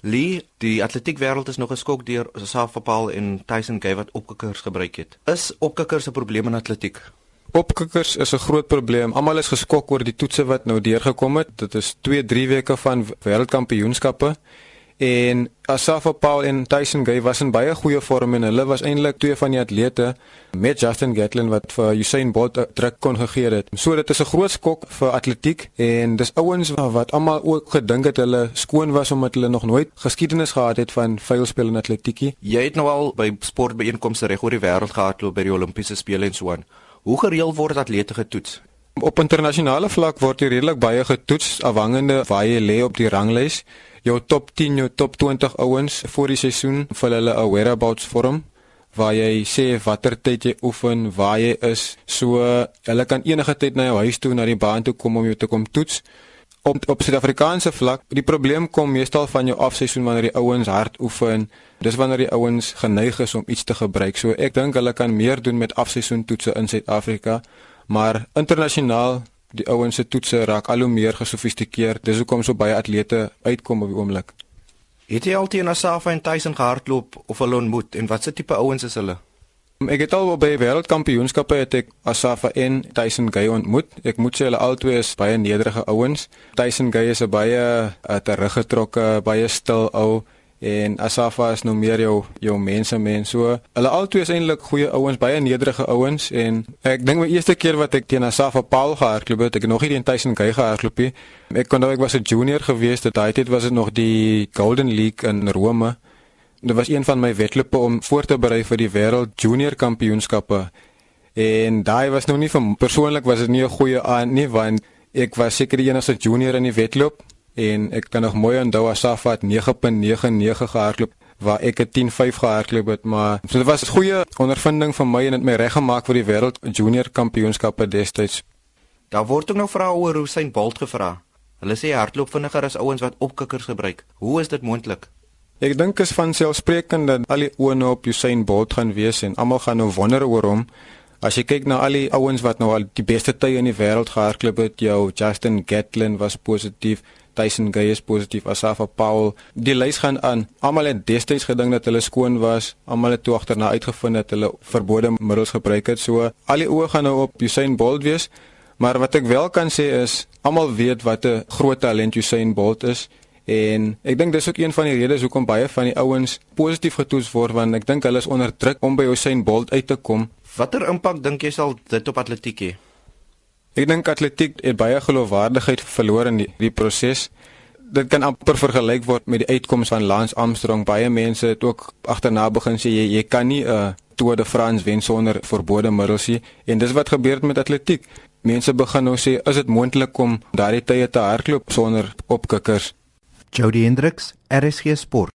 Lee, die atletiek wêreld is nog geskok deur Safa Paul en Tyson Gay wat opkikkers gebruik het. Is opkikkers 'n probleem in atletiek? Opkikkers is 'n groot probleem. Almal is geskok oor die toetse wat nou deurgekom het. Dit is 2-3 weke van wêreldkampioenskappe. En Asafa Paul en Tyson Gay was in baie goeie vorm en hulle was eintlik twee van die atlete met Justin Gatlin wat vir Usain Bolt druk kon gegee het. So dit is 'n groot skok vir atletiek en dis ouens wat almal ook gedink het hulle skoon was omdat hulle nog nooit geskiedenis gehad het van vuilspel en atletiekie. Jy het nou al by sportbeeenkomste reg oor die wêreld gehardloop by die Olimpiese spele en so aan. Hoe gereeld word atlete getoets? Op internasionale vlak word jy redelik baie getoets afhangende waar jy lê op die ranglys jou top 10, jou top 20 ouens vir die seisoen vir hulle 'n whereabouts vorm waar jy sê watter tyd jy oefen, waar jy is. So hulle kan enige tyd na jou huis toe na die baan toe kom om jou te kom toets. Op op Suid-Afrikaanse vlak, die probleem kom meestal van jou afseisoen wanneer die ouens hard oefen. Dis wanneer die ouens geneig is om iets te gebruik. So ek dink hulle kan meer doen met afseisoen toetse in Suid-Afrika, maar internasionaal die ouens se toetse raak al hoe meer gesofistikeerd. Dis hoekom so baie atlete uitkom op die oomblik. Het jy al teen Asafa en Tyson gehardloop of hulle ontmoet en watse tipe ouens is hulle? Ek het al by wêreldkampioenskappe het ek Asafa en Tyson Gay ontmoet. Ek moet sê hulle albei is baie nederige ouens. Tyson Gay is 'n baie uh, teruggetrokke, baie stil ou en Asafa is nou meer jou jou mense mens. So hulle albei is eintlik goeie ouens baie nederige ouens. En ek dink my eerste keer wat ek teen Asafa Paul gehardloop het ek nog nie teen Tyson Gay gehardloop nie. Ek kon nou ek was 'n junior gewees dit daai tyd was dit nog die Golden League in Rome. Dit was een van my wedlope om voor te berei vir die wêreld junior kampioenskappe. En daai was nou nie vir persoonlik was dit nie 'n goeie aan nie want ek was seker die enigste junior in die wedloop en ek kan nog mooi onthou Asafa het 9.99 gehardloop waar ek 'n 10.5 gehardloop het maar so dit was 'n goeie ondervinding vir my en dit my reg gemaak vir die wêreld junior kampioenskappe destyds. Daar word ook nou vrae oor Usain Bolt gevra. Hulle sê hardloop vinniger as ouens wat opkikkers gebruik. Hoe is dit moontlik? Ek dink is van selfsprekend dat al die oë nou op Usain Bolt gaan wees en almal gaan nou wonder oor hom. As jy kyk na al die ouens wat nou al die beste tye in die wêreld gehardloop het, jou Justin Gatlin was positief, Tyson Gay is positief, Asafa Paul. Die lys gaan aan. Almal het destyds gedink dat hulle skoon was. Almal het toe agterna uitgevind dat hulle verbode middels gebruik het. So al die oë gaan nou op Usain Bolt wees. Maar wat ek wel kan sê is almal weet wat 'n groot talent Usain Bolt is. En ek dink dis ook een van die redes hoekom baie van die ouens positief getoets word want ek dink hulle is onder druk om by Usain Bolt uit te kom. Watter impak dink jy sal dit op atletiek hê? Ek dink atletiek het baie geloofwaardigheid verloor in die, die proses. Dit kan amper vergelyk word met die uitkoms van Lance Armstrong. Baie mense het ook agterna begin sê jy jy kan nie 'n uh, Tour de France wen sonder verbode middels nie. En dis wat gebeur met atletiek. Mense begin nou sê is dit moontlik om daardie tye te hardloop sonder opkikkers? Jody Hendricks, RSG Sport.